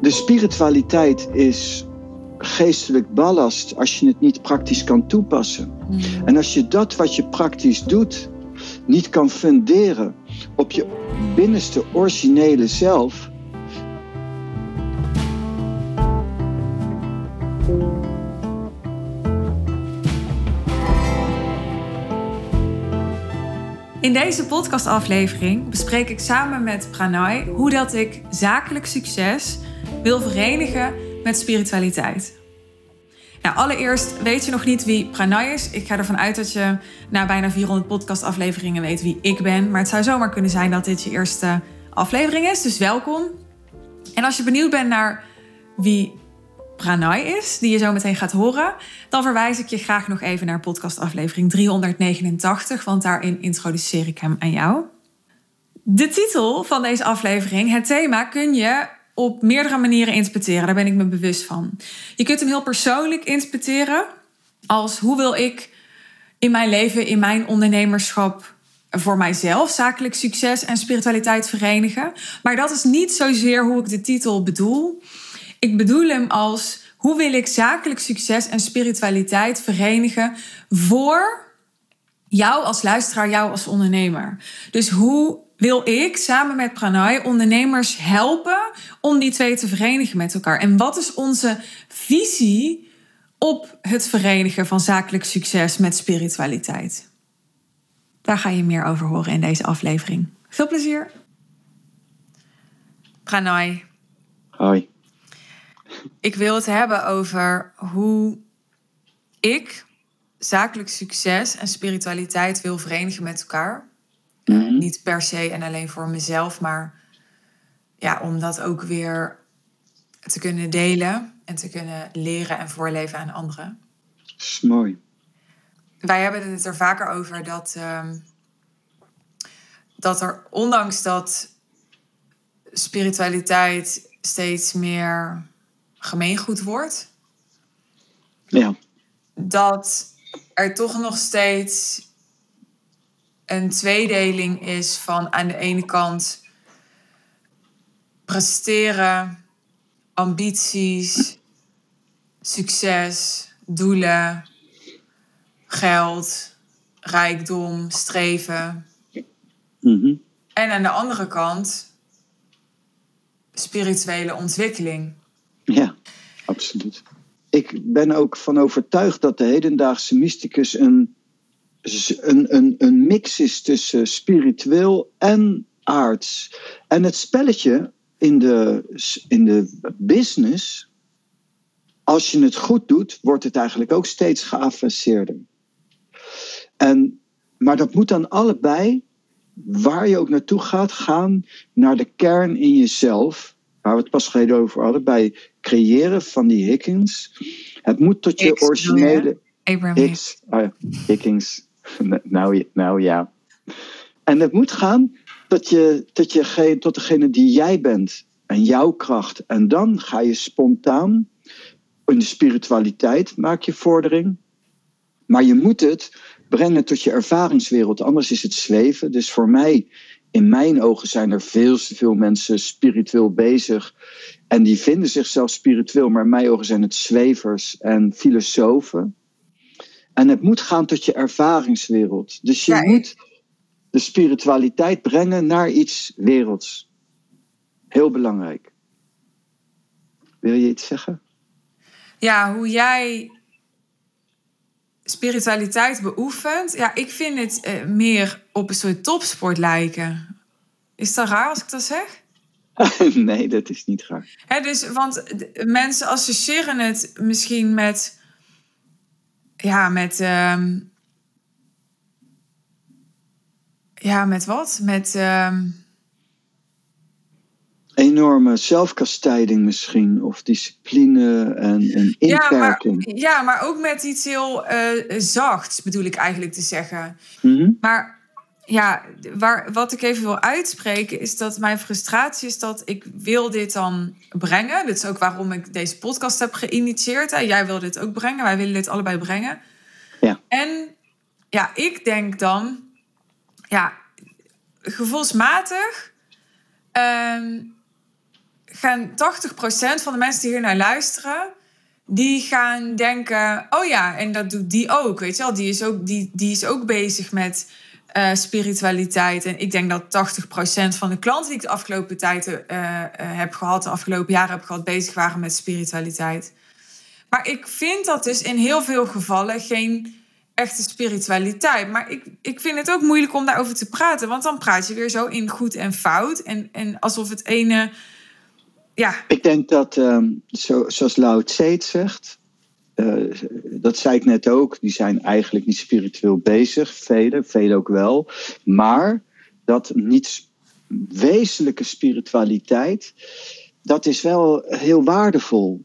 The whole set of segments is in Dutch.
De spiritualiteit is geestelijk ballast als je het niet praktisch kan toepassen. Mm. En als je dat wat je praktisch doet niet kan funderen op je binnenste originele zelf. In deze podcastaflevering bespreek ik samen met Pranay hoe dat ik zakelijk succes wil verenigen met spiritualiteit. Nou, allereerst weet je nog niet wie Pranay is. Ik ga ervan uit dat je na bijna 400 podcastafleveringen weet wie ik ben. Maar het zou zomaar kunnen zijn dat dit je eerste aflevering is, dus welkom. En als je benieuwd bent naar wie Pranay is, die je zo meteen gaat horen, dan verwijs ik je graag nog even naar podcastaflevering 389, want daarin introduceer ik hem aan jou. De titel van deze aflevering, het thema, kun je op meerdere manieren interpreteren. Daar ben ik me bewust van. Je kunt hem heel persoonlijk interpreteren, als hoe wil ik in mijn leven, in mijn ondernemerschap voor mijzelf zakelijk succes en spiritualiteit verenigen. Maar dat is niet zozeer hoe ik de titel bedoel. Ik bedoel hem als hoe wil ik zakelijk succes en spiritualiteit verenigen voor jou als luisteraar, jou als ondernemer. Dus hoe wil ik samen met Pranay ondernemers helpen om die twee te verenigen met elkaar? En wat is onze visie op het verenigen van zakelijk succes met spiritualiteit? Daar ga je meer over horen in deze aflevering. Veel plezier. Pranay. Hoi. Ik wil het hebben over hoe ik zakelijk succes en spiritualiteit wil verenigen met elkaar. Mhm. Niet per se en alleen voor mezelf, maar ja, om dat ook weer te kunnen delen en te kunnen leren en voorleven aan anderen. Dat is mooi. Wij hebben het er vaker over dat, ehm, dat er, ondanks dat spiritualiteit steeds meer gemeengoed wordt, Ja, dat er toch nog steeds een tweedeling is van aan de ene kant presteren, ambities, succes, doelen, geld, rijkdom, streven. Mhm. En aan de andere kant spirituele ontwikkeling. ja, absoluut. Ik ben ook van overtuigd dat de hedendaagse mysticus een, een, een, een mix is tussen spiritueel en aards. En het spelletje in de, in de business, als je het goed doet, wordt het eigenlijk ook steeds geavanceerder. En, maar dat moet dan allebei, waar je ook naartoe gaat, gaan naar de kern in jezelf. Waar we het pas geleden over hadden, bij creëren van die Hickings. Het moet tot je originele. Abraham Hicks, oh ja, Hickings. Nou, nou ja. En het moet gaan tot, je, tot, je, tot degene die jij bent en jouw kracht. En dan ga je spontaan in de spiritualiteit maak je vordering. Maar je moet het brengen tot je ervaringswereld, anders is het zweven. Dus voor mij, in mijn ogen, zijn er veel te veel mensen spiritueel bezig. En die vinden zichzelf spiritueel, maar in mijn ogen zijn het zwevers en filosofen. En het moet gaan tot je ervaringswereld. Dus je Ja, moet de spiritualiteit brengen naar iets werelds. Heel belangrijk. Wil je iets zeggen? ja, hoe jij spiritualiteit beoefent. Ja, ik vind het eh, meer op een soort topsport lijken. Is dat raar als ik dat zeg? nee, dat is niet raar. Dus, want mensen associëren het misschien met... Ja, met... ehm, ja, met wat? Met... ehm, Enorme zelfkastijding misschien, of discipline en, en ja, maar, inperking. ja, maar ook met iets heel eh, zachts, bedoel ik eigenlijk te zeggen. Mhm. Maar ja, waar, wat ik even wil uitspreken is dat mijn frustratie is dat ik wil dit dan brengen. Dit is ook waarom ik deze podcast heb geïnitieerd. Hè. Jij wil dit ook brengen, wij willen dit allebei brengen. Ja. En ja, ik denk dan, ja, gevoelsmatig ehm, gaan 80% van de mensen die hier naar luisteren, die gaan denken: oh ja, en dat doet die ook. Weet je wel, die is ook, die, die is ook bezig met uh, spiritualiteit. En ik denk dat 80% van de klanten die ik de afgelopen tijd uh, heb gehad, de afgelopen jaren heb gehad, bezig waren met spiritualiteit. Maar ik vind dat dus in heel veel gevallen geen echte spiritualiteit. Maar ik, ik vind het ook moeilijk om daarover te praten. Want dan praat je weer zo in goed en fout. En, en alsof het ene. Ja. Ik denk dat, ehm, zo, zoals Lao Tse zegt. Uh, dat zei ik net ook. Die zijn eigenlijk niet spiritueel bezig. Velen, velen ook wel. Maar dat niet wezenlijke spiritualiteit. Dat is wel heel waardevol.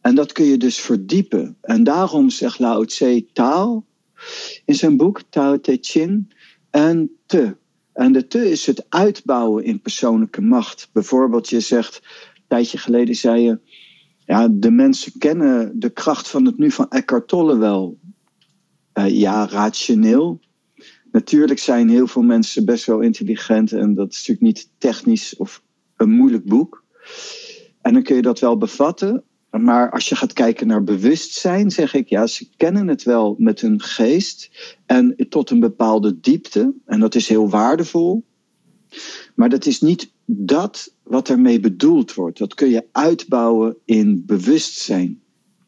En dat kun je dus verdiepen. En daarom zegt Lao Tse taal in zijn boek Tao Te Ching en te. En de te is het uitbouwen in persoonlijke macht. Bijvoorbeeld, je zegt, een tijdje geleden zei je, ja, de mensen kennen de kracht van het nu van Eckhart Tolle wel. Uh, ja, rationeel. Natuurlijk zijn heel veel mensen best wel intelligent en dat is natuurlijk niet technisch of een moeilijk boek. En dan kun je dat wel bevatten, maar als je gaat kijken naar bewustzijn, zeg ik ja, ze kennen het wel met hun geest en tot een bepaalde diepte. En dat is heel waardevol. Maar dat is niet dat wat ermee bedoeld wordt. Dat kun je uitbouwen in bewustzijn.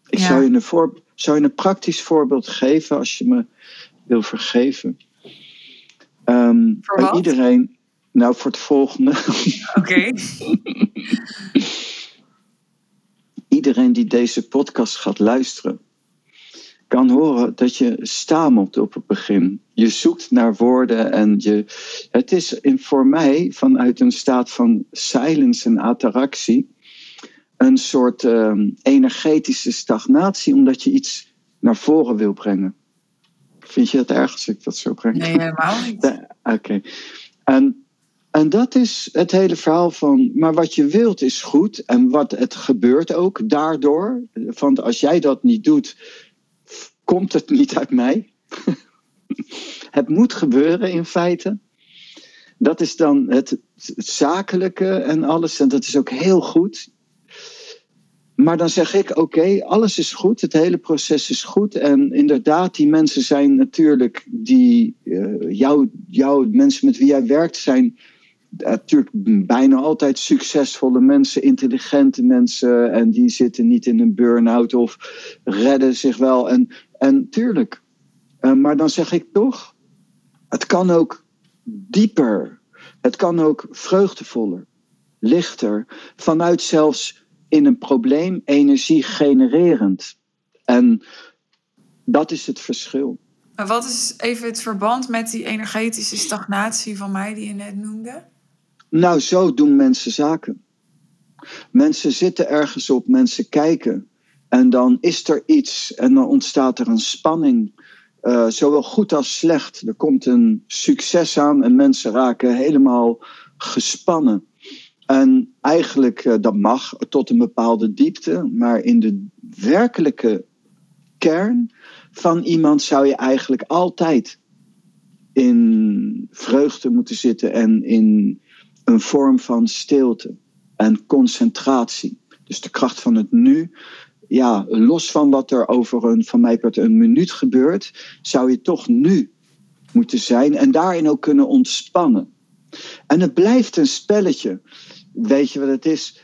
Ik zou, je een voor, zou je een praktisch voorbeeld geven als je me wil vergeven. Um, voor Iedereen, nou voor het volgende. Oké. iedereen die deze podcast gaat luisteren, kan horen dat je stamelt op het begin. Je zoekt naar woorden en je. Het is in, voor mij vanuit een staat van silence en attractie een soort ehm, energetische stagnatie, omdat je iets naar voren wil brengen. Vind je het erg als ik dat zo breng? Nee, helemaal niet. Oké. En en dat is het hele verhaal van, maar wat je wilt is goed en wat het gebeurt ook daardoor. Want als jij dat niet doet, komt het niet uit mij. het moet gebeuren in feite. Dat is dan het, zakelijke en alles en dat is ook heel goed. Maar dan zeg ik, oké, alles is goed, het hele proces is goed. En inderdaad, die mensen zijn natuurlijk, die, uh, jou, jou, mensen met wie jij werkt, zijn natuurlijk bijna altijd succesvolle mensen, intelligente mensen. En die zitten niet in een burn-out of redden zich wel. En, en tuurlijk. Uh, maar dan zeg ik toch, het kan ook dieper. Het kan ook vreugdevoller, lichter. Vanuit zelfs in een probleem energie genererend. En dat is het verschil. Maar wat is even het verband met die energetische stagnatie van mij die je net noemde? Nou, zo doen mensen zaken. Mensen zitten ergens op, mensen kijken. En dan is er iets en dan ontstaat er een spanning. Uh, zowel goed als slecht. Er komt een succes aan en mensen raken helemaal gespannen. En eigenlijk, uh, dat mag tot een bepaalde diepte, maar in de werkelijke kern van iemand zou je eigenlijk altijd in vreugde moeten zitten en in een vorm van stilte en concentratie. Dus de kracht van het nu. Ja, los van wat er over een, van mij part een minuut gebeurt, zou je toch nu moeten zijn en daarin ook kunnen ontspannen. En het blijft een spelletje. Weet je wat het is?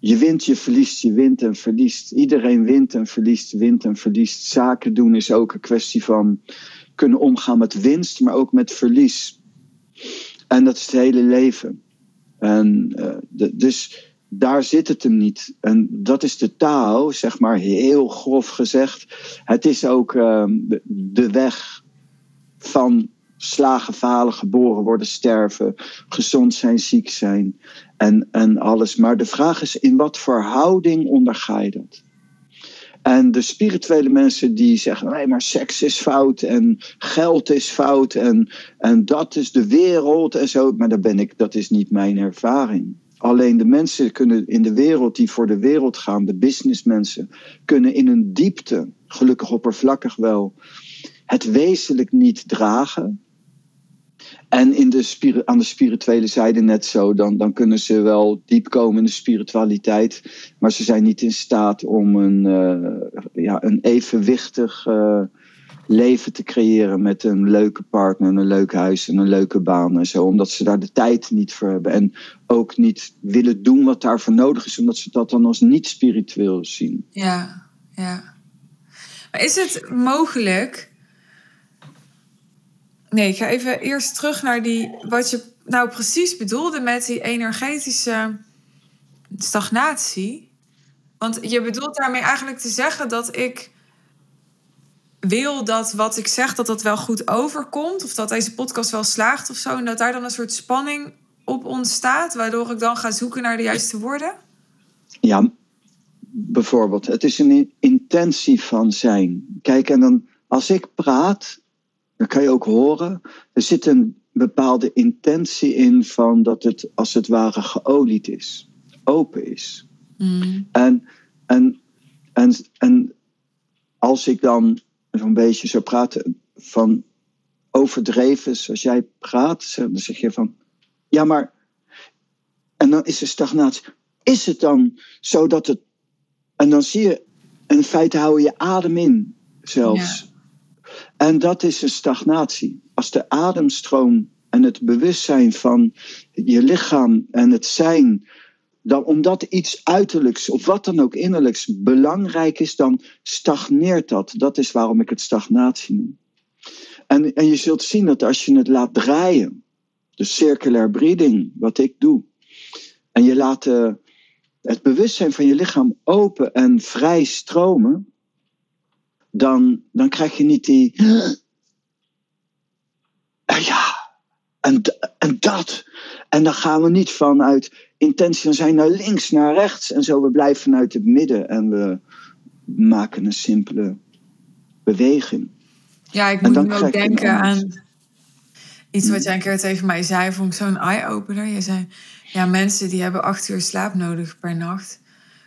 Je wint, je verliest, je wint en verliest. Iedereen wint en verliest, wint en verliest. Zaken doen is ook een kwestie van kunnen omgaan met winst, maar ook met verlies. En dat is het hele leven. En uh, dus daar zit het hem niet. En dat is de taal, zeg maar heel grof gezegd. Het is ook uh, de weg van slagen, falen, geboren worden, sterven, gezond zijn, ziek zijn en, en alles. Maar de vraag is, in wat verhouding onderga je dat? En de spirituele mensen die zeggen, nee, maar seks is fout en geld is fout en, en dat is de wereld en zo. Maar dat, ben ik, dat is niet mijn ervaring. Alleen de mensen kunnen in de wereld die voor de wereld gaan, de businessmensen, kunnen in een diepte, gelukkig oppervlakkig wel, het wezenlijk niet dragen. En in de aan de spirituele zijde net zo. Dan, dan kunnen ze wel diep komen in de spiritualiteit. Maar ze zijn niet in staat om een, uh, ja, een evenwichtig uh, leven te creëren. Met een leuke partner, een leuk huis en een leuke baan en zo. Omdat ze daar de tijd niet voor hebben. En ook niet willen doen wat daarvoor nodig is. Omdat ze dat dan als niet spiritueel zien. Ja, ja. Maar is het mogelijk Nee, ik ga even eerst terug naar die, wat je nou precies bedoelde met die energetische stagnatie. Want je bedoelt daarmee eigenlijk te zeggen dat ik wil dat wat ik zeg, dat dat wel goed overkomt. Of dat deze podcast wel slaagt of zo. En dat daar dan een soort spanning op ontstaat, waardoor ik dan ga zoeken naar de juiste woorden? Ja, bijvoorbeeld. Het is een intentie van zijn. Kijk, en dan als ik praat, dan kan je ook horen, er zit een bepaalde intentie in van dat het als het ware geolied is, open is. Mm. En, en, en, en als ik dan zo'n beetje zou praten van overdreven, zoals jij praat, dan zeg je van, ja maar, en dan is er stagnatie. Is het dan zo dat het, en dan zie je, in feite hou je adem in zelfs. En dat is een stagnatie. Als de ademstroom en het bewustzijn van je lichaam en het zijn, dan omdat iets uiterlijks of wat dan ook innerlijks belangrijk is, dan stagneert dat. Dat is waarom ik het stagnatie noem. En, en je zult zien dat als je het laat draaien, de circulair breathing, wat ik doe, en je laat uh, het bewustzijn van je lichaam open en vrij stromen, dan, dan krijg je niet die. ja, en, en dat. En dan gaan we niet vanuit intentie van zijn naar links, naar rechts en zo. We blijven vanuit het midden en we maken een simpele beweging. Ja, ik moet nu ook denken aan iets wat jij een keer tegen mij zei. Vond ik zo'n eye-opener. Je zei, ja, mensen die hebben acht uur slaap nodig per nacht.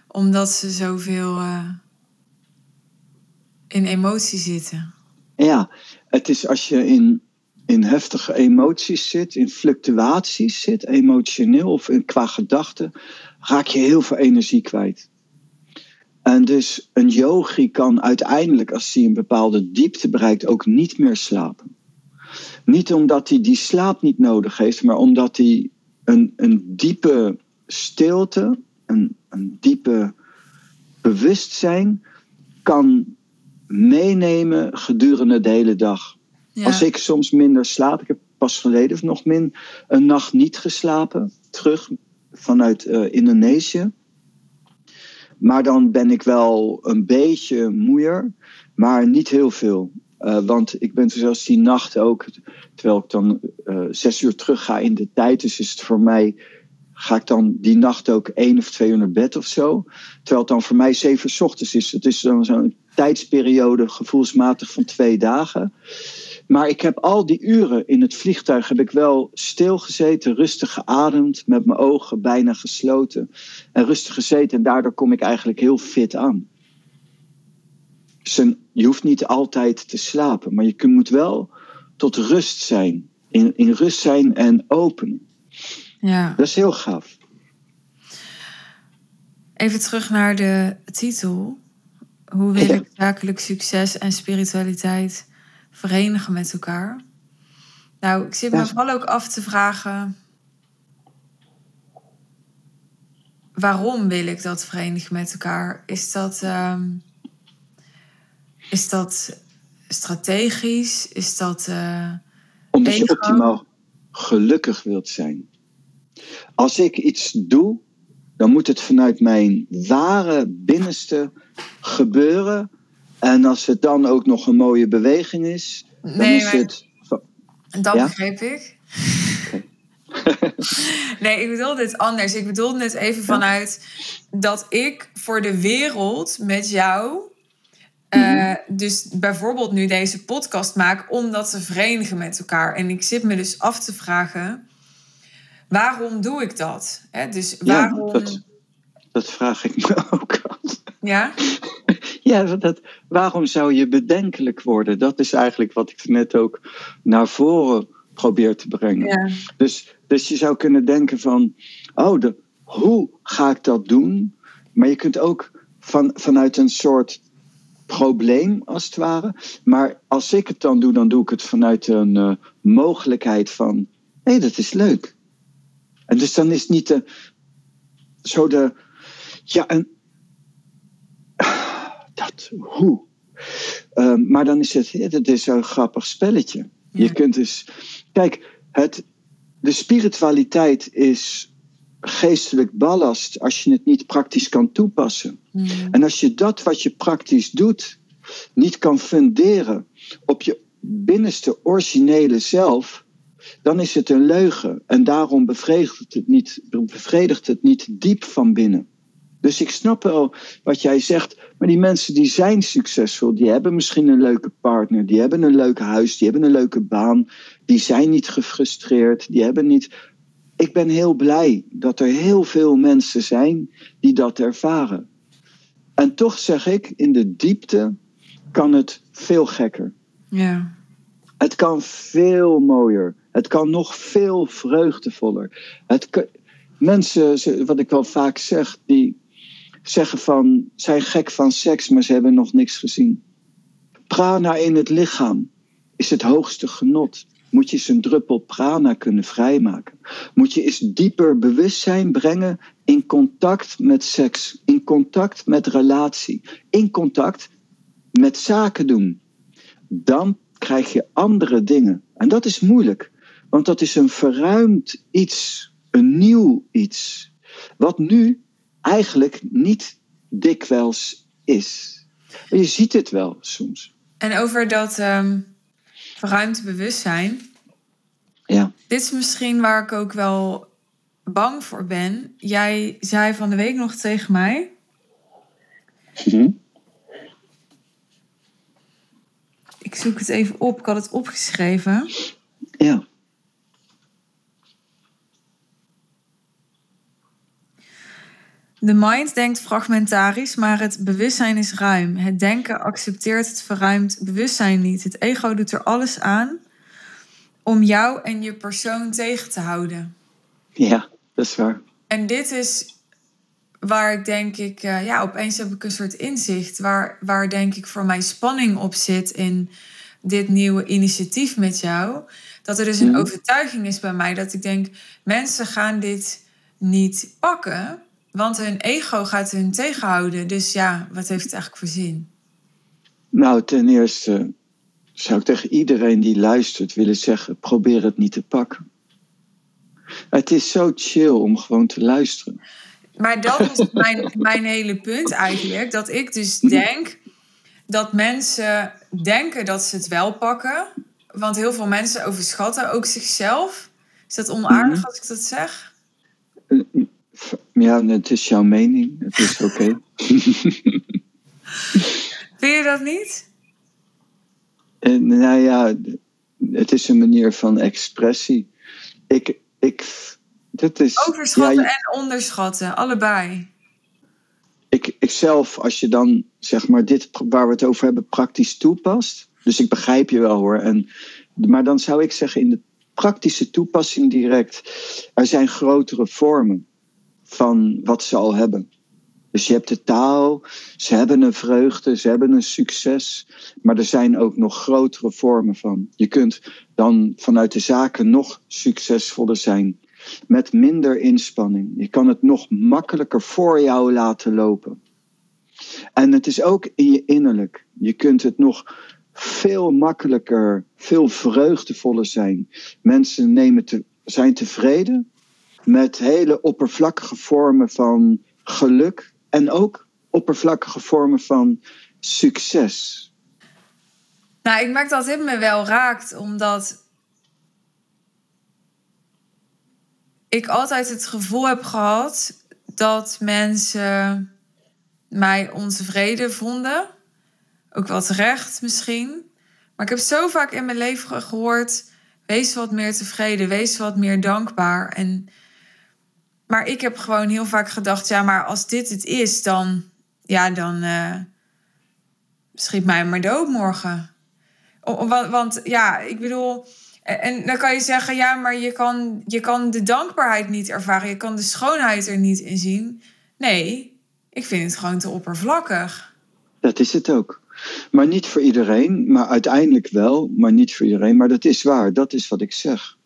Omdat ze zoveel... Uh, in emotie zitten. Ja, het is als je in, in heftige emoties zit, in fluctuaties zit, emotioneel of qua gedachten, raak je heel veel energie kwijt. En dus een yogi kan uiteindelijk, als hij een bepaalde diepte bereikt, ook niet meer slapen. Niet omdat hij die slaap niet nodig heeft, maar omdat hij een, een diepe stilte, een, een diepe bewustzijn kan meenemen gedurende de hele dag. Als ik soms minder slaap, ik heb pas geleden of nog min een nacht niet geslapen, terug vanuit uh, Indonesië. Maar dan ben ik wel een beetje moeier, maar niet heel veel. Uh, want ik ben zelfs die nacht ook, terwijl ik dan uh, zes uur terug ga in de tijd, dus is het voor mij ga ik dan die nacht ook één of twee uur naar bed of zo. Terwijl het dan voor mij zeven uur ochtends is. Het is dan zo'n tijdsperiode gevoelsmatig van twee dagen. Maar ik heb al die uren in het vliegtuig heb ik wel stilgezeten, rustig geademd, met mijn ogen bijna gesloten. En rustig gezeten en daardoor kom ik eigenlijk heel fit aan. Dus je hoeft niet altijd te slapen, maar je moet wel tot rust zijn. In, in rust zijn en openen. Ja. Dat is heel gaaf. Even terug naar de titel. Hoe wil ik zakelijk succes en spiritualiteit verenigen met elkaar? Nou, ik zit me vooral ook af te vragen. Waarom wil ik dat verenigen met elkaar? Is dat, ehm, is dat strategisch? Is dat. Uh, Omdat je optimaal gelukkig wilt zijn als ik iets doe, dan moet het vanuit mijn ware binnenste gebeuren. En als het dan ook nog een mooie beweging is, dan nee, is het. Dat begreep ik. nee, ik bedoel dit anders. Ik bedoel net even vanuit dat ik voor de wereld met jou. Uh, dus bijvoorbeeld nu deze podcast maak om dat te verenigen met elkaar. En ik zit me dus af te vragen waarom doe ik dat? dus waarom... Ja, dat, dat, vraag ik me ook af. Ja? Ja, dat, waarom zou je bedenkelijk worden? Dat is eigenlijk wat ik net ook naar voren probeert te brengen. Ja. Dus, dus je zou kunnen denken van, oh, de, hoe ga ik dat doen? Maar je kunt ook van, vanuit een soort probleem, als het ware. Maar als ik het dan doe, dan doe ik het vanuit een uh, mogelijkheid van, hé, hey, dat is leuk. En dus dan is niet de, zo de, ja, en dat, hoe? Uh, maar dan is het, het is een grappig spelletje. Ja. Je kunt dus, kijk, het, de spiritualiteit is geestelijk ballast als je het niet praktisch kan toepassen. Mm. En als je dat wat je praktisch doet niet kan funderen op je binnenste originele zelf, dan is het een leugen. En daarom bevredigt het niet, bevredigt het niet diep van binnen. Dus ik snap wel wat jij zegt, maar die mensen die zijn succesvol, die hebben misschien een leuke partner, die hebben een leuk huis, die hebben een leuke baan, die zijn niet gefrustreerd, die hebben niet. Ik ben heel blij dat er heel veel mensen zijn die dat ervaren. En toch zeg ik, in de diepte kan het veel gekker. Ja. Het kan veel mooier. Het kan nog veel vreugdevoller. Het kan, mensen, wat ik wel vaak zeg, die zeggen van, zijn gek van seks, maar ze hebben nog niks gezien. Prana in het lichaam is het hoogste genot. Moet je eens een druppel prana kunnen vrijmaken. Moet je eens dieper bewustzijn brengen in contact met seks, in contact met relatie, in contact met zaken doen. Dan krijg je andere dingen. En dat is moeilijk, want dat is een verruimd iets, een nieuw iets. Wat nu eigenlijk niet dikwijls is. En je ziet het wel soms. En over dat um, verruimd bewustzijn. Ja. Dit is misschien waar ik ook wel bang voor ben. Jij zei van de week nog tegen mij. Mm-hmm. Ik zoek het even op. Ik had het opgeschreven. Ja. De mind denkt fragmentarisch, maar het bewustzijn is ruim. Het denken accepteert het verruimd bewustzijn niet. Het ego doet er alles aan om jou en je persoon tegen te houden. Ja, dat is waar. En dit is waar ik denk ik, uh, ja, opeens heb ik een soort inzicht. Waar, waar denk ik voor mij spanning op zit in dit nieuwe initiatief met jou. Dat er dus een Mhm. overtuiging is bij mij dat ik denk, mensen gaan dit niet pakken. Want hun ego gaat hun tegenhouden. Dus ja, wat heeft het eigenlijk voor zin? Nou, ten eerste zou ik tegen iedereen die luistert willen zeggen: probeer het niet te pakken. Het is zo chill om gewoon te luisteren. Maar dat is mijn, mijn hele punt eigenlijk. Dat ik dus denk dat mensen denken dat ze het wel pakken. Want heel veel mensen overschatten ook zichzelf. Is dat onaardig Mhm. als ik dat zeg? Ja, het is jouw mening. Het is oké. Vind je dat niet? En nou ja, het is een manier van expressie. Ik, ik, dit is, Overschatten ja, en onderschatten, allebei. ik, ik zelf, als je dan zeg maar dit waar we het over hebben praktisch toepast. Dus ik begrijp je wel hoor. En, maar dan zou ik zeggen in de praktische toepassing direct. Er zijn grotere vormen van wat ze al hebben. Dus je hebt de taal, ze hebben een vreugde, ze hebben een succes. Maar er zijn ook nog grotere vormen van. Je kunt dan vanuit de zaken nog succesvoller zijn. Met minder inspanning. Je kan het nog makkelijker voor jou laten lopen. En het is ook in je innerlijk. Je kunt het nog veel makkelijker, veel vreugdevoller zijn. Mensen nemen te, zijn tevreden met hele oppervlakkige vormen van geluk en ook oppervlakkige vormen van succes. Nou, ik merk dat dit me wel raakt, omdat ik altijd het gevoel heb gehad dat mensen mij ontevreden vonden. Ook wel terecht misschien. Maar ik heb zo vaak in mijn leven gehoord: wees wat meer tevreden, wees wat meer dankbaar. En, maar ik heb gewoon heel vaak gedacht: ja, maar als dit het is, dan, ja, dan uh, schiet mij maar dood morgen. Want, want ja, ik bedoel, En dan kan je zeggen, ja, maar je kan, je kan de dankbaarheid niet ervaren. Je kan de schoonheid er niet in zien. Nee, ik vind het gewoon te oppervlakkig. Dat is het ook. Maar niet voor iedereen, maar uiteindelijk wel, maar niet voor iedereen. Maar dat is waar, dat is wat ik zeg.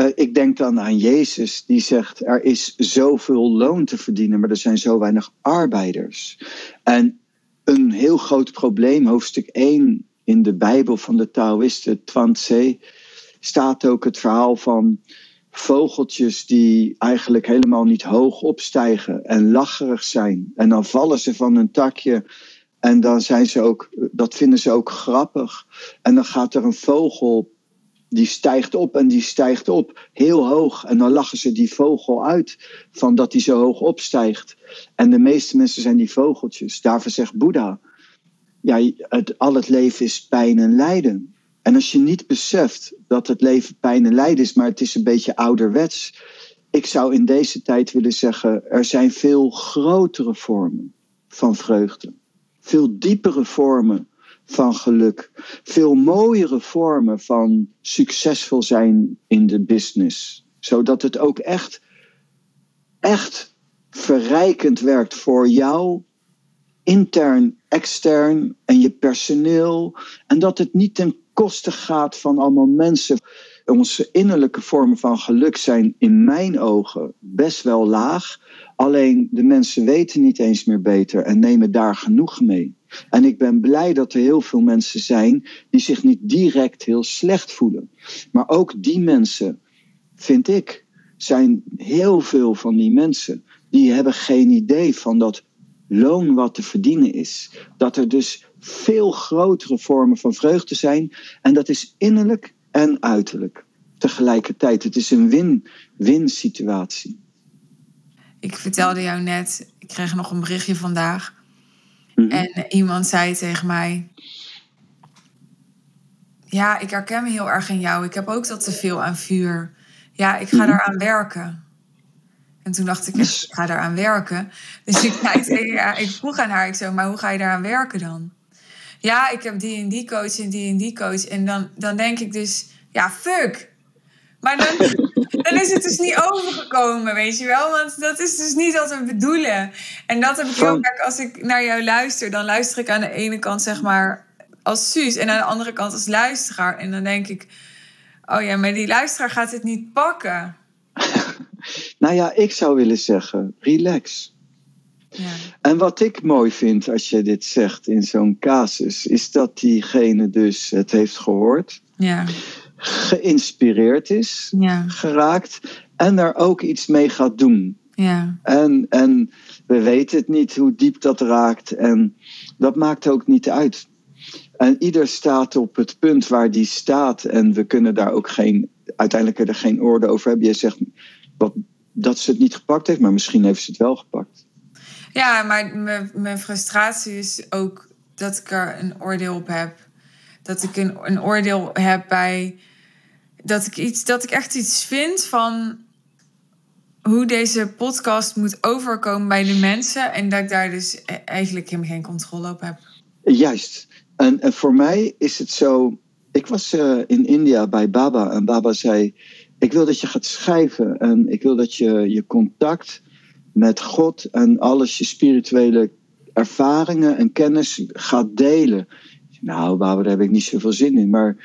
Uh, ik denk dan aan Jezus, die zegt: Er is zoveel loon te verdienen, maar er zijn zo weinig arbeiders. En een heel groot probleem, hoofdstuk 1 in de Bijbel van de Taoïsten, Twantse, staat ook het verhaal van vogeltjes die eigenlijk helemaal niet hoog opstijgen en lacherig zijn. En dan vallen ze van een takje en dan zijn ze ook, dat vinden ze ook grappig. En dan gaat er een vogel, die stijgt op en die stijgt op, heel hoog. En dan lachen ze die vogel uit van dat hij zo hoog opstijgt. En de meeste mensen zijn die vogeltjes. Daarvoor zegt Boeddha, ja, het, al het leven is pijn en lijden. En als je niet beseft dat het leven pijn en lijden is, maar het is een beetje ouderwets. Ik zou in deze tijd willen zeggen, er zijn veel grotere vormen van vreugde. Veel diepere vormen van geluk. Veel mooiere vormen van succesvol zijn in de business. Zodat het ook echt, echt verrijkend werkt voor jou, intern, extern en je personeel. En dat het niet ten koste gaat van allemaal mensen. Onze innerlijke vormen van geluk zijn in mijn ogen best wel laag. Alleen de mensen weten niet eens meer beter en nemen daar genoeg mee. En ik ben blij dat er heel veel mensen zijn die zich niet direct heel slecht voelen. Maar ook die mensen, vind ik, zijn heel veel van die mensen die hebben geen idee van dat loon wat te verdienen is. Dat er dus veel grotere vormen van vreugde zijn. En dat is innerlijk en uiterlijk tegelijkertijd. Het is een win-win situatie. Ik vertelde jou net, ik kreeg nog een berichtje vandaag. Mhm. En iemand zei tegen mij: Ja, ik herken me heel erg in jou. Ik heb ook dat te veel aan vuur. Ja, ik ga mm daaraan werken. En toen dacht ik, ik ga daaraan werken. Dus ik, zei, ja, ik vroeg aan haar, ik zei, maar hoe ga je daaraan werken dan? Ja, ik heb die en die coach en die en die coach. En dan, dan denk ik dus, ja, fuck. Maar dan, dan is het dus niet overgekomen, weet je wel? Want dat is dus niet wat we bedoelen. En dat heb ik heel vaak als ik naar jou luister. Dan luister ik aan de ene kant, zeg maar, als Suus. En aan de andere kant als luisteraar. En dan denk ik, oh ja, maar die luisteraar gaat het niet pakken. nou ja, ik zou willen zeggen, relax. Ja. En wat ik mooi vind als je dit zegt in zo'n casus, is dat diegene dus het heeft gehoord. Ja geïnspireerd is ja. geraakt en er ook iets mee gaat doen. Ja. En, en we weten het niet hoe diep dat raakt en dat maakt ook niet uit. En ieder staat op het punt waar die staat en we kunnen daar ook geen, uiteindelijk er geen orde over hebben. Je zegt wat, dat ze het niet gepakt heeft, maar misschien heeft ze het wel gepakt. Ja, maar mijn frustratie is ook dat ik er een oordeel op heb. Dat ik een, een oordeel heb bij dat ik, iets, dat ik echt iets vind van hoe deze podcast moet overkomen bij de mensen. En dat ik daar dus e-, eigenlijk geen controle op heb. Juist. En, en voor mij is het zo. Ik was uh, in India bij Baba en Baba zei: Ik wil dat je gaat schrijven en ik wil dat je je contact met God en alles je spirituele ervaringen en kennis gaat delen. Nou, Baba, daar heb ik niet zoveel zin in. Maar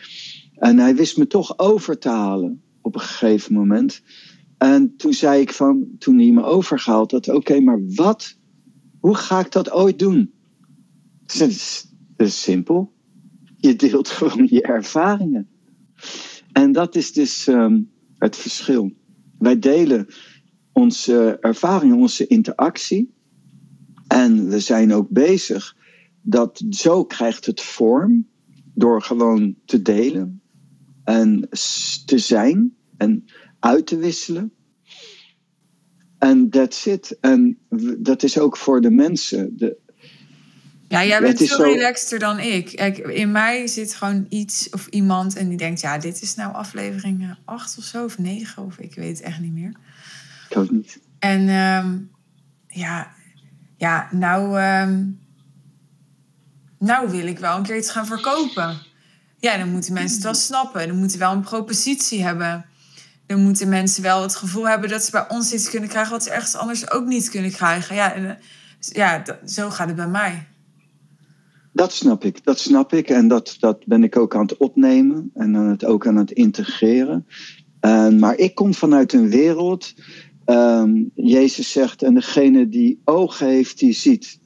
en hij wist me toch over te halen op een gegeven moment. En toen zei ik van, toen hij me overgehaald had, oké, maar wat? Hoe ga ik dat ooit doen? Dat is, simpel. Je deelt gewoon je ervaringen. En dat is dus um, het verschil. Wij delen onze ervaringen, onze interactie. En we zijn ook bezig dat zo krijgt het vorm door gewoon te delen en te zijn en uit te wisselen. En that's it. En dat is ook voor de mensen. De, ja, jij bent veel zo... relaxter dan ik. In mij zit gewoon iets of iemand en die denkt... ja, dit is nou aflevering 8 of zo, of 9, of ik weet het echt niet meer. Ik ook niet. En um, ja, ja, nou... Um, nou wil ik wel een keer iets gaan verkopen. Ja, dan moeten mensen het wel snappen. Dan moeten wel een propositie hebben. Dan moeten mensen wel het gevoel hebben dat ze bij ons iets kunnen krijgen wat ze ergens anders ook niet kunnen krijgen. Ja, en, ja zo gaat het bij mij. Dat snap ik, dat snap ik. En dat, dat ben ik ook aan het opnemen en aan het, ook aan het integreren. maar ik kom vanuit een wereld, um, Jezus zegt, en degene die ogen heeft, die ziet.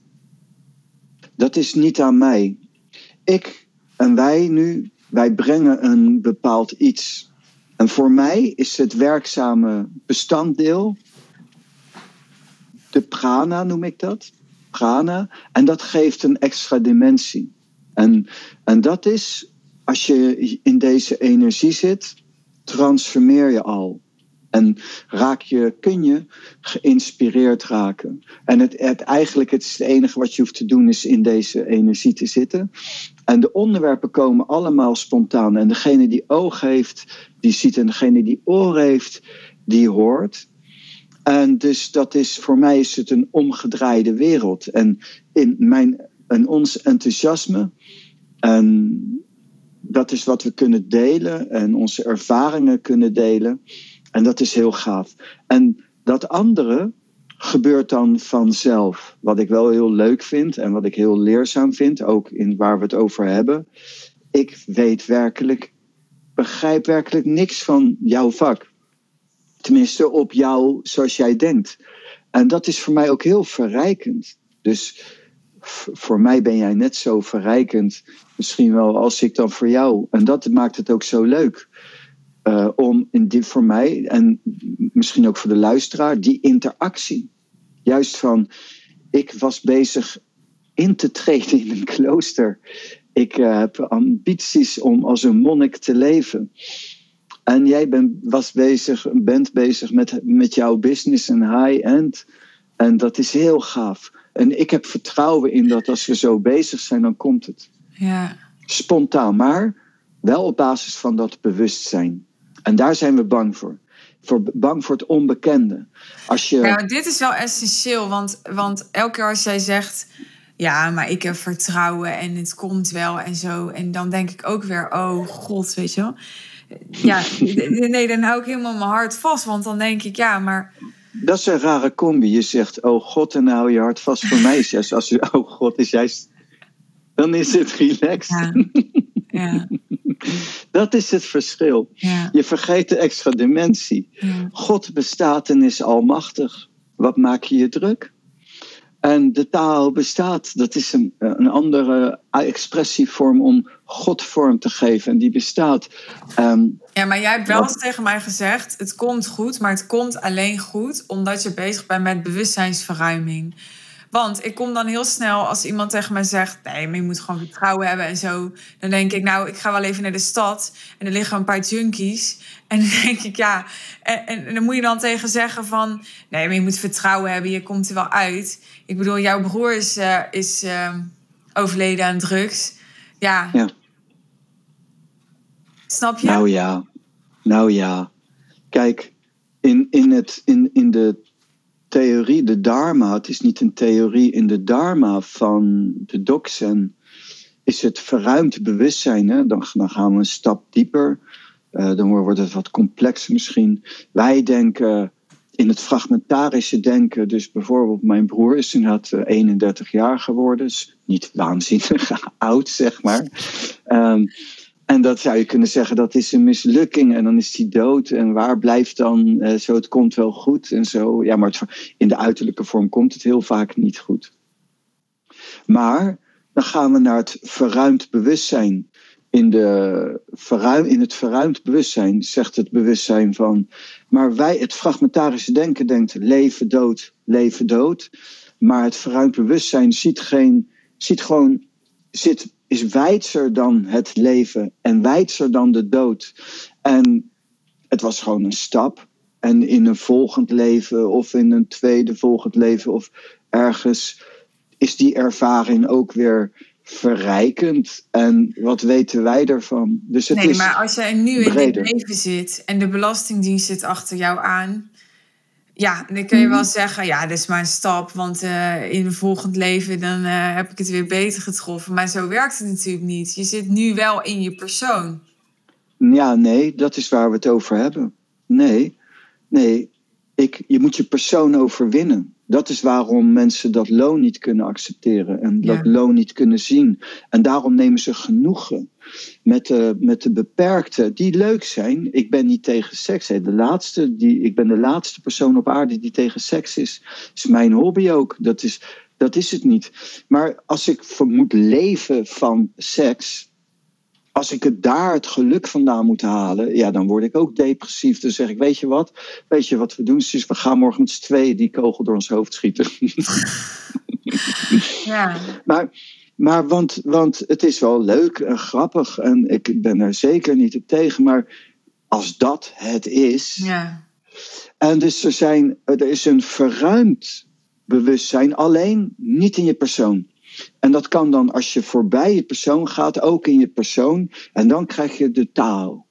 Dat is niet aan mij. Ik en wij nu, wij brengen een bepaald iets. En voor mij is het werkzame bestanddeel, de prana noem ik dat, prana, en dat geeft een extra dimensie. En, en dat is, als je in deze energie zit, transformeer je al. En raak je, kun je geïnspireerd raken. En het, het, eigenlijk het, is het enige wat je hoeft te doen is in deze energie te zitten. En de onderwerpen komen allemaal spontaan. En degene die oog heeft, die ziet. En degene die oor heeft, die hoort. En dus dat is, voor mij is het een omgedraaide wereld. En in mijn en ons enthousiasme. En dat is wat we kunnen delen en onze ervaringen kunnen delen. En dat is heel gaaf. En dat andere gebeurt dan vanzelf. Wat ik wel heel leuk vind en wat ik heel leerzaam vind, ook in waar we het over hebben. Ik weet werkelijk, begrijp werkelijk niks van jouw vak. Tenminste, op jou zoals jij denkt. En dat is voor mij ook heel verrijkend. Dus voor mij ben jij net zo verrijkend, misschien wel als ik dan voor jou. En dat maakt het ook zo leuk. Uh, om in die, voor mij en misschien ook voor de luisteraar, die interactie. Juist van, ik was bezig in te treden in een klooster. Ik uh, heb ambities om als een monnik te leven. En jij ben, was bezig, bent bezig met, met jouw business en high-end. En dat is heel gaaf. En ik heb vertrouwen in dat als we zo bezig zijn, dan komt het. Ja. Spontaan, maar wel op basis van dat bewustzijn. En daar zijn we bang voor. voor bang voor het onbekende. Als je... Dit is wel essentieel, want, want elke keer als jij zegt ja, maar ik heb vertrouwen en het komt wel en zo. En dan denk ik ook weer, oh god, weet je wel. Ja, nee, dan hou ik helemaal mijn hart vast. Want dan denk ik, ja, maar... Dat is een rare combi. Je zegt, oh god, en hou je hart vast voor mij. Als je, oh god, is juist... Dan is het relaxed. Ja. ja. Dat is het verschil. Ja. Je vergeet de extra dimensie. Ja. God bestaat en is almachtig. Wat maak je je druk? En de taal bestaat, dat is een, een andere expressievorm om God vorm te geven. En die bestaat. Um, ja, maar jij hebt wel eens tegen mij gezegd: het komt goed, maar het komt alleen goed omdat je bezig bent met bewustzijnsverruiming. Want ik kom dan heel snel als iemand tegen mij zegt: nee, maar je moet gewoon vertrouwen hebben en zo. Dan denk ik: nou, ik ga wel even naar de stad en er liggen een paar junkies. En dan denk ik: ja. En, en, dan moet je dan tegen zeggen: van nee, maar je moet vertrouwen hebben, je komt er wel uit. Ik bedoel, jouw broer is, uh, is uh, overleden aan drugs. Ja. ja. Snap je? Nou ja. Nou ja. Kijk, in, in, het, in, in de theorie, de dharma, het is niet een theorie, in de dharma van de doksen is het verruimd bewustzijn. Hè? Dan, gaan we een stap dieper. Uh, dan wordt het wat complexer misschien. Wij denken in het fragmentarische denken, dus bijvoorbeeld mijn broer is inderdaad 31 jaar geworden, niet waanzinnig oud, zeg maar. Um, en dat zou je kunnen zeggen, dat is een mislukking en dan is hij dood. En waar blijft dan uh, zo, het komt wel goed en zo. Ja, maar in de uiterlijke vorm komt het heel vaak niet goed. Maar dan gaan we naar het verruimd bewustzijn. In, de, verruim, in het verruimd bewustzijn zegt het bewustzijn van. Maar wij, het fragmentarische denken denkt leven, dood, leven, dood. Maar het verruimd bewustzijn ziet, geen, ziet gewoon, zit is wijdser dan het leven en wijdser dan de dood. En het was gewoon een stap. En in een volgend leven of in een tweede volgend leven of ergens is die ervaring ook weer verrijkend. En wat weten wij ervan? Dus het nee, is maar als jij nu in dit leven zit en de Belastingdienst zit achter jou aan. Ja, en dan kun je wel zeggen, ja, dit is mijn stap, want uh, in een volgend leven dan uh, heb ik het weer beter getroffen. Maar zo werkt het natuurlijk niet. Je zit nu wel in je persoon. Ja, nee, dat is waar we het over hebben. Nee, nee, ik, je moet je persoon overwinnen. Dat is waarom mensen dat loon niet kunnen accepteren en dat loon niet kunnen zien. En daarom nemen ze genoegen met de, met de beperkte, die leuk zijn. Ik ben niet tegen seks. De laatste, die, ik ben de laatste persoon op aarde die tegen seks is. Dat is mijn hobby ook. Dat is, dat is het niet. Maar als ik moet leven van seks, als ik het daar het geluk vandaan moet halen, ja, dan word ik ook depressief. Dan zeg ik, weet je wat? Weet je wat we doen? Dus we gaan morgen met z'n tweeën die kogel door ons hoofd schieten. ja. Maar, maar want, want het is wel leuk en grappig en ik ben er zeker niet op tegen. Maar als dat het is. Ja. En dus er, zijn, er is een verruimd bewustzijn, alleen niet in je persoon. En dat kan dan als je voorbij je persoon gaat, ook in je persoon. En dan krijg je de taal.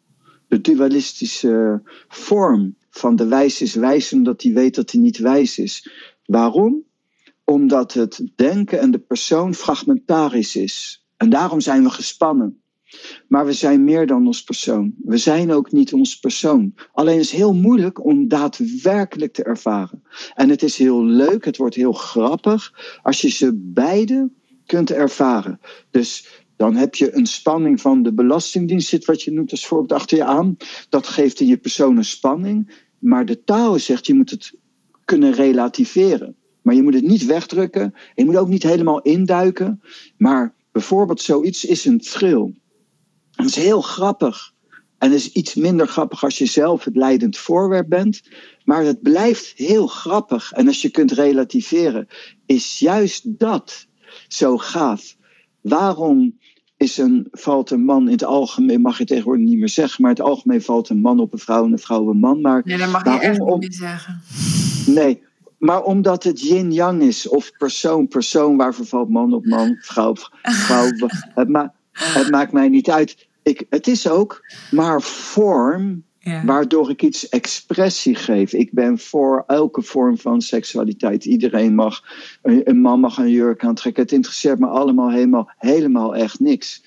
De dualistische vorm van de wijs is wijs omdat hij weet dat hij niet wijs is. Waarom? Omdat het denken en de persoon fragmentarisch is. En daarom zijn we gespannen. Maar we zijn meer dan ons persoon. We zijn ook niet ons persoon. Alleen is het heel moeilijk om daadwerkelijk te ervaren. En het is heel leuk, het wordt heel grappig als je ze beide kunt ervaren. Dus dan heb je een spanning van de Belastingdienst, zit wat je noemt als voorbeeld achter je aan. Dat geeft in je persoon een spanning. Maar de taal zegt, je moet het kunnen relativeren. Maar je moet het niet wegdrukken. Je moet ook niet helemaal induiken. Maar bijvoorbeeld zoiets is een tril. Dat is heel grappig. En is iets minder grappig als je zelf het leidend voorwerp bent. Maar het blijft heel grappig. En als je kunt relativeren, is juist dat zo gaaf. Waarom is een, valt een man in het algemeen, mag je tegenwoordig niet meer zeggen, maar in het algemeen valt een man op een vrouw en een vrouw op een man. Maar nee, dat mag je echt niet meer zeggen. Nee, maar omdat het yin-yang is, of persoon, persoon, waarvoor valt man op man, vrouw op vrouw. het, ma het maakt mij niet uit. Ik, het is ook maar vorm waardoor ik iets expressie geef. Ik ben voor elke vorm van seksualiteit. Iedereen mag, een man mag een jurk aantrekken. Het interesseert me allemaal helemaal, helemaal echt niks.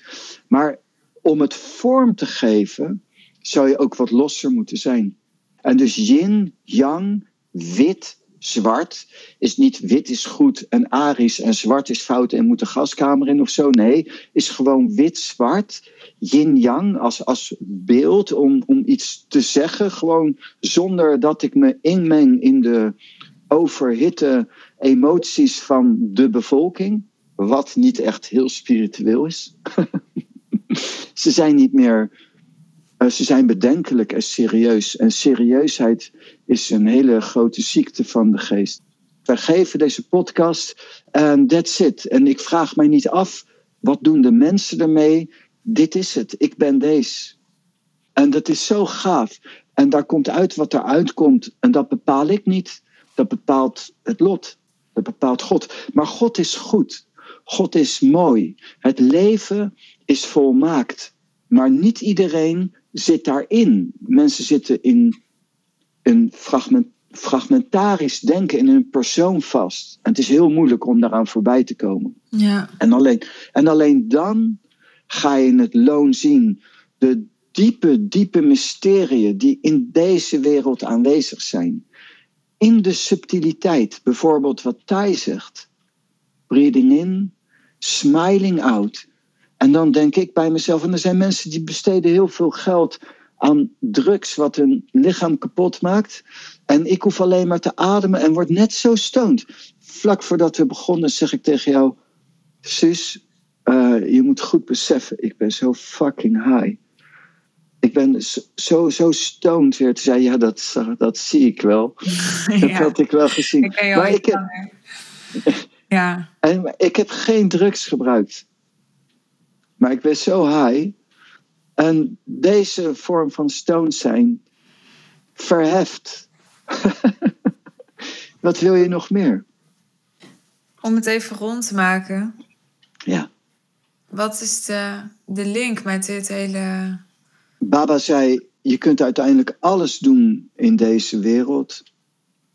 Maar om het vorm te geven, zou je ook wat losser moeten zijn. En dus yin, yang, wit, zwart is niet wit is goed en arisch en zwart is fout en moet de gaskamer in of zo. Nee, is gewoon wit-zwart, yin-yang als, als beeld om, om iets te zeggen. Gewoon zonder dat ik me inmeng in de overhitte emoties van de bevolking. Wat niet echt heel spiritueel is. Ze zijn niet meer eh, ze zijn bedenkelijk en serieus. En serieusheid is een hele grote ziekte van de geest. Wij geven deze podcast en that's it. En ik vraag mij niet af, wat doen de mensen ermee? Dit is het, ik ben deze. En dat is zo gaaf. En daar komt uit wat eruit komt. En dat bepaal ik niet. Dat bepaalt het lot. Dat bepaalt God. Maar God is goed. God is mooi. Het leven is volmaakt. Maar niet iedereen zit daarin. Mensen zitten in een fragment, fragmentarisch denken in hun persoon vast. En het is heel moeilijk om daaraan voorbij te komen. Ja. En, alleen, en alleen dan ga je het loon zien. De diepe, diepe mysterieën die in deze wereld aanwezig zijn. In de subtiliteit, bijvoorbeeld wat Thij zegt. Breathing in, smiling out. En dan denk ik bij mezelf, en er zijn mensen die besteden heel veel geld aan drugs wat hun lichaam kapot maakt. En ik hoef alleen maar te ademen en word net zo stoned. Vlak voordat we begonnen zeg ik tegen jou, zus, uh, je moet goed beseffen, ik ben zo fucking high. Ik ben zo, zo stoned weer. te zei ja, dat, dat zie ik wel. Dat had ik wel gezien. Ik maar ik heb, ja. En ik heb geen drugs gebruikt. Maar ik ben zo high. En deze vorm van stoned zijn verheft. Wat wil je nog meer? Om het even rond te maken. Ja. Wat is de, de link met dit hele. Baba zei: Je kunt uiteindelijk alles doen in deze wereld.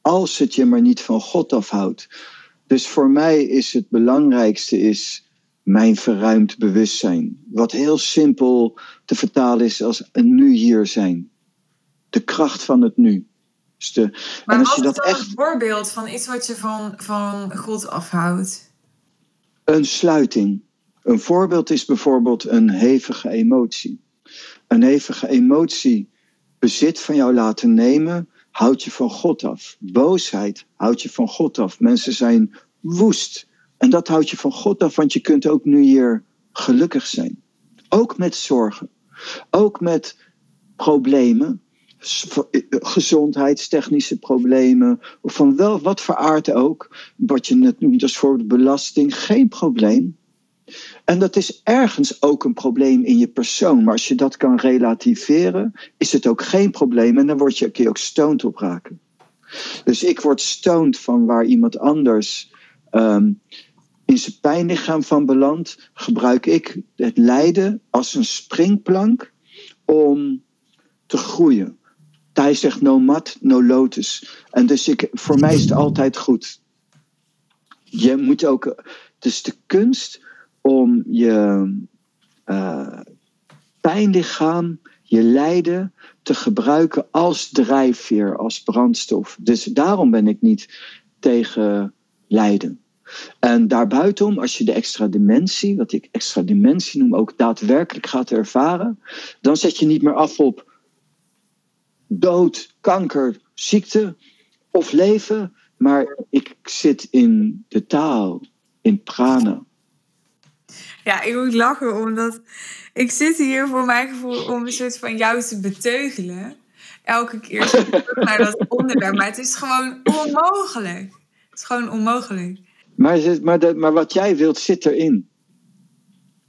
Als het je maar niet van God afhoudt. Dus voor mij is het belangrijkste is mijn verruimd bewustzijn. Wat heel simpel te vertalen is als een nu hier zijn. De kracht van het nu. Dus de, maar en als je dat echt... een voorbeeld van iets wat je van, van God afhoudt? Een sluiting. Een voorbeeld is bijvoorbeeld een hevige emotie. Een hevige emotie bezit van jou laten nemen, houdt je van God af. Boosheid houdt je van God af. Mensen zijn woest. En dat houdt je van God af, want je kunt ook nu hier gelukkig zijn. Ook met zorgen. Ook met problemen. Gezondheidstechnische problemen. Of van wel wat voor aard ook. Wat je net noemt als bijvoorbeeld belasting. Geen probleem. En dat is ergens ook een probleem in je persoon. Maar als je dat kan relativeren, is het ook geen probleem. En dan word je, kun je ook stoned op raken. Dus ik word stoned van waar iemand anders ehm, in zijn pijnlichaam van belandt. Gebruik ik het lijden als een springplank om te groeien. Thij zegt no mat, no lotus. En dus ik, voor mij is het altijd goed. Je moet ook, dus de kunst om je uh, pijnlichaam, je lijden te gebruiken als drijfveer, als brandstof. Dus daarom ben ik niet tegen lijden. En daarbuitenom, als je de extra dimensie, wat ik extra dimensie noem, ook daadwerkelijk gaat ervaren, dan zet je niet meer af op dood, kanker, ziekte of leven, maar ik zit in de taal, in prana. Ja, ik moet lachen omdat ik zit hier voor mijn gevoel om een soort van jou te beteugelen. Elke keer naar dat onderwerp. Maar het is gewoon onmogelijk. Het is gewoon onmogelijk. Maar, maar, maar wat jij wilt zit erin.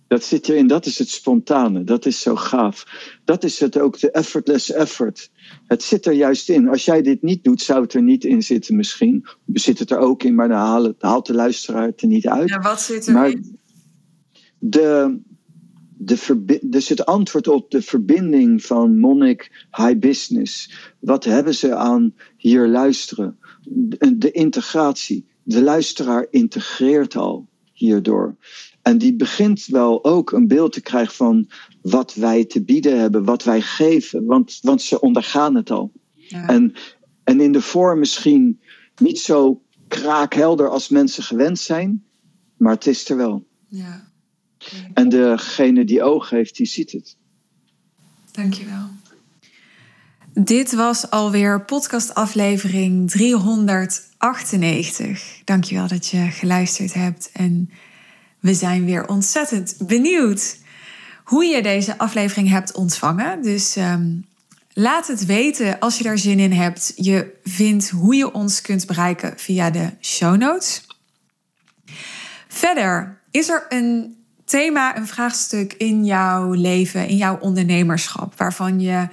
Dat zit erin, dat is het spontane, dat is zo gaaf. Dat is het ook, de effortless effort. Het zit er juist in. Als jij dit niet doet, zou het er niet in zitten misschien. Zit het er ook in, maar dan haalt, de luisteraar het er niet uit. Ja, wat zit erin? de, de dus het antwoord op de verbinding van monnik high business. Wat hebben ze aan hier luisteren? De, de integratie. De luisteraar integreert al hierdoor. En die begint wel ook een beeld te krijgen van wat wij te bieden hebben, wat wij geven. Want, want ze ondergaan het al. Ja. En, en in de vorm misschien niet zo kraakhelder als mensen gewend zijn, maar het is er wel. Ja. En degene die oog heeft, die ziet het. Dankjewel. Dit was alweer podcastaflevering 398. Dankjewel dat je geluisterd hebt. En we zijn weer ontzettend benieuwd hoe je deze aflevering hebt ontvangen. Dus ehm, laat het weten als je daar zin in hebt. Je vindt hoe je ons kunt bereiken via de show notes. Verder is er een thema, een vraagstuk in jouw leven, in jouw ondernemerschap, waarvan je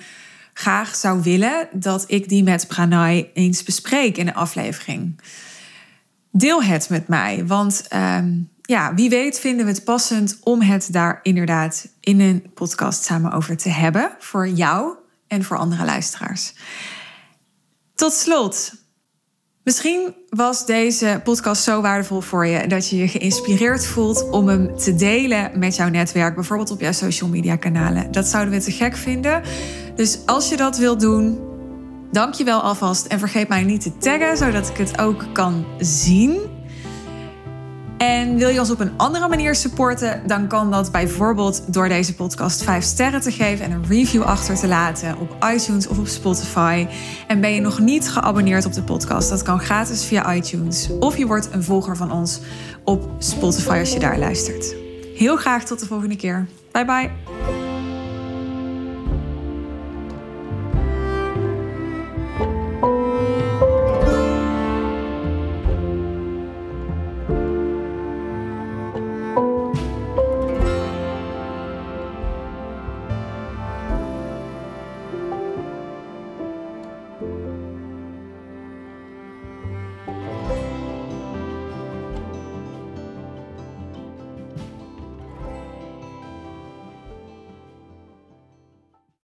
graag zou willen dat ik die met Pranay eens bespreek in de aflevering. Deel het met mij, want ehm, ja, wie weet vinden we het passend om het daar inderdaad in een podcast samen over te hebben voor jou en voor andere luisteraars. Tot slot, Misschien was deze podcast zo waardevol voor je dat je je geïnspireerd voelt om hem te delen met jouw netwerk, bijvoorbeeld op jouw social media kanalen. Dat zouden we te gek vinden. Dus als je dat wilt doen, dank je wel alvast en vergeet mij niet te taggen zodat ik het ook kan zien. En wil je ons op een andere manier supporten, dan kan dat bijvoorbeeld door deze podcast 5 sterren te geven en een review achter te laten op iTunes of op Spotify. En ben je nog niet geabonneerd op de podcast, dat kan gratis via iTunes. Of je wordt een volger van ons op Spotify als je daar luistert. Heel graag tot de volgende keer. Bye bye.